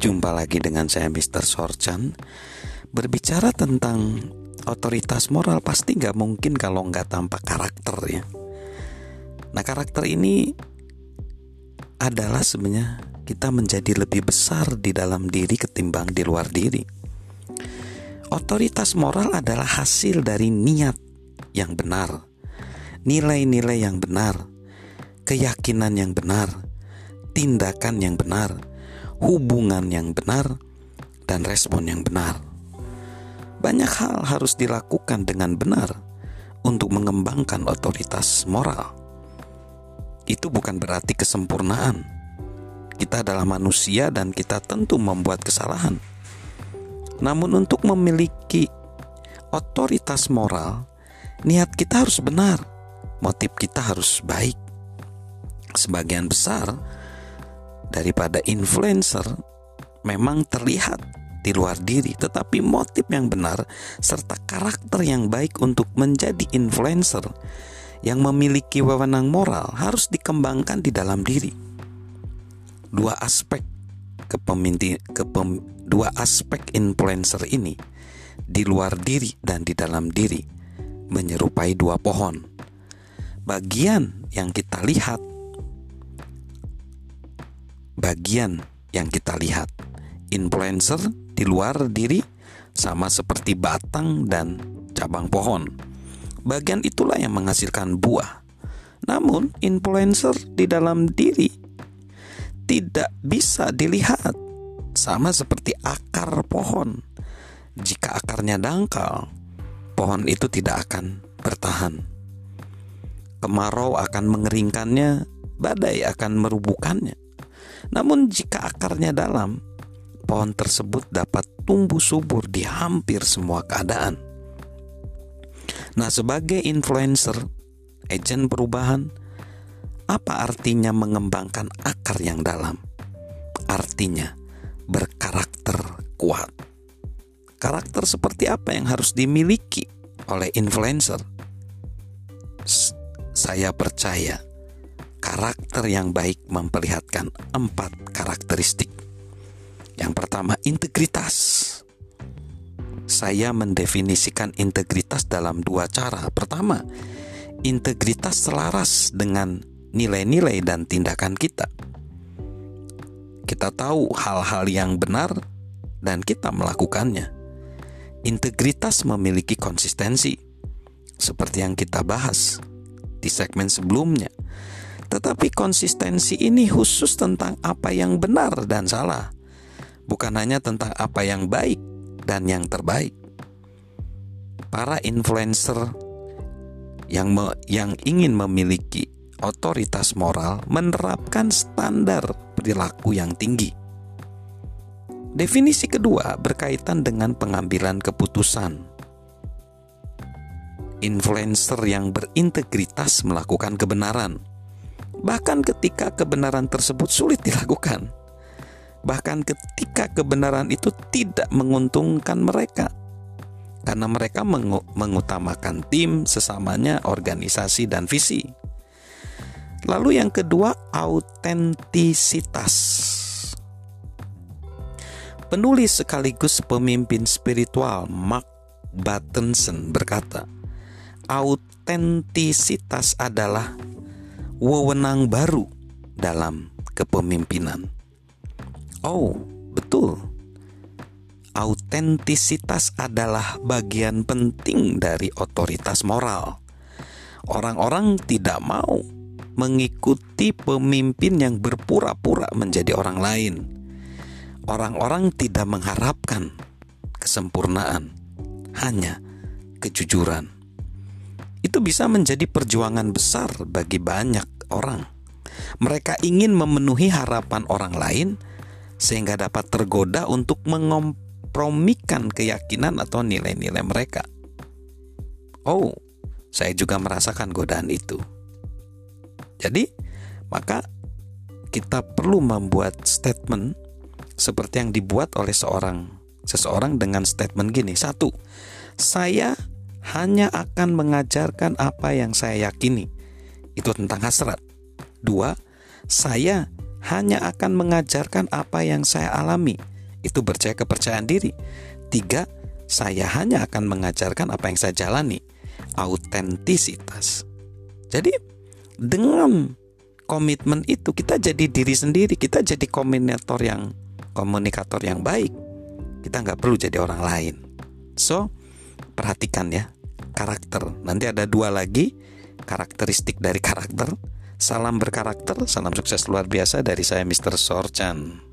Jumpa lagi dengan saya Mr. Sorchan. Berbicara tentang otoritas moral pasti nggak mungkin kalau nggak tanpa karakter ya. Nah karakter ini adalah sebenarnya kita menjadi lebih besar di dalam diri ketimbang di luar diri. Otoritas moral adalah hasil dari niat yang benar Nilai-nilai yang benar Keyakinan yang benar tindakan yang benar, hubungan yang benar, dan respon yang benar. Banyak hal harus dilakukan dengan benar untuk mengembangkan otoritas moral. Itu bukan berarti kesempurnaan. Kita adalah manusia dan kita tentu membuat kesalahan. Namun untuk memiliki otoritas moral, niat kita harus benar, motif kita harus baik. Sebagian besar daripada influencer memang terlihat di luar diri, tetapi motif yang benar serta karakter yang baik untuk menjadi influencer yang memiliki wewenang moral harus dikembangkan di dalam diri. Dua aspek kepemimpi, kepem, dua aspek influencer ini di luar diri dan di dalam diri menyerupai dua pohon. Bagian yang kita lihat bagian yang kita lihat. Influencer di luar diri sama seperti batang dan cabang pohon. Bagian itulah yang menghasilkan buah. Namun, influencer di dalam diri tidak bisa dilihat sama seperti akar pohon. Jika akarnya dangkal, pohon itu tidak akan bertahan. Kemarau akan mengeringkannya, badai akan merubuhkannya. Namun jika akarnya dalam, pohon tersebut dapat tumbuh subur di hampir semua keadaan. Nah, sebagai influencer, agen perubahan, apa artinya mengembangkan akar yang dalam? Artinya berkarakter kuat. Karakter seperti apa yang harus dimiliki oleh influencer? Saya percaya karakter yang baik memperlihatkan empat karakteristik. Yang pertama, integritas. Saya mendefinisikan integritas dalam dua cara. Pertama, integritas selaras dengan nilai-nilai dan tindakan kita. Kita tahu hal-hal yang benar dan kita melakukannya. Integritas memiliki konsistensi, seperti yang kita bahas di segmen sebelumnya. Tetapi konsistensi ini khusus tentang apa yang benar dan salah, bukan hanya tentang apa yang baik dan yang terbaik. Para influencer yang me, yang ingin memiliki otoritas moral menerapkan standar perilaku yang tinggi. Definisi kedua berkaitan dengan pengambilan keputusan. Influencer yang berintegritas melakukan kebenaran bahkan ketika kebenaran tersebut sulit dilakukan, bahkan ketika kebenaran itu tidak menguntungkan mereka, karena mereka mengutamakan tim, sesamanya, organisasi, dan visi. Lalu, yang kedua, autentisitas. Penulis sekaligus pemimpin spiritual Mark Battenson berkata, "Autentisitas adalah wewenang baru dalam kepemimpinan. Oh, betul. Autentisitas adalah bagian penting dari otoritas moral. Orang-orang tidak mau mengikuti pemimpin yang berpura-pura menjadi orang lain. Orang-orang tidak mengharapkan kesempurnaan, hanya kejujuran bisa menjadi perjuangan besar bagi banyak orang. Mereka ingin memenuhi harapan orang lain sehingga dapat tergoda untuk mengompromikan keyakinan atau nilai-nilai mereka. Oh, saya juga merasakan godaan itu. Jadi, maka kita perlu membuat statement seperti yang dibuat oleh seorang seseorang dengan statement gini. Satu, saya hanya akan mengajarkan apa yang saya yakini. Itu tentang hasrat. Dua, saya hanya akan mengajarkan apa yang saya alami. itu percaya kepercayaan diri. Tiga, saya hanya akan mengajarkan apa yang saya jalani, autentisitas. Jadi dengan komitmen itu kita jadi diri sendiri, kita jadi komunikator yang komunikator yang baik. Kita nggak perlu jadi orang lain. So perhatikan ya karakter. Nanti ada dua lagi karakteristik dari karakter. Salam berkarakter, salam sukses luar biasa dari saya Mr. Sorchan.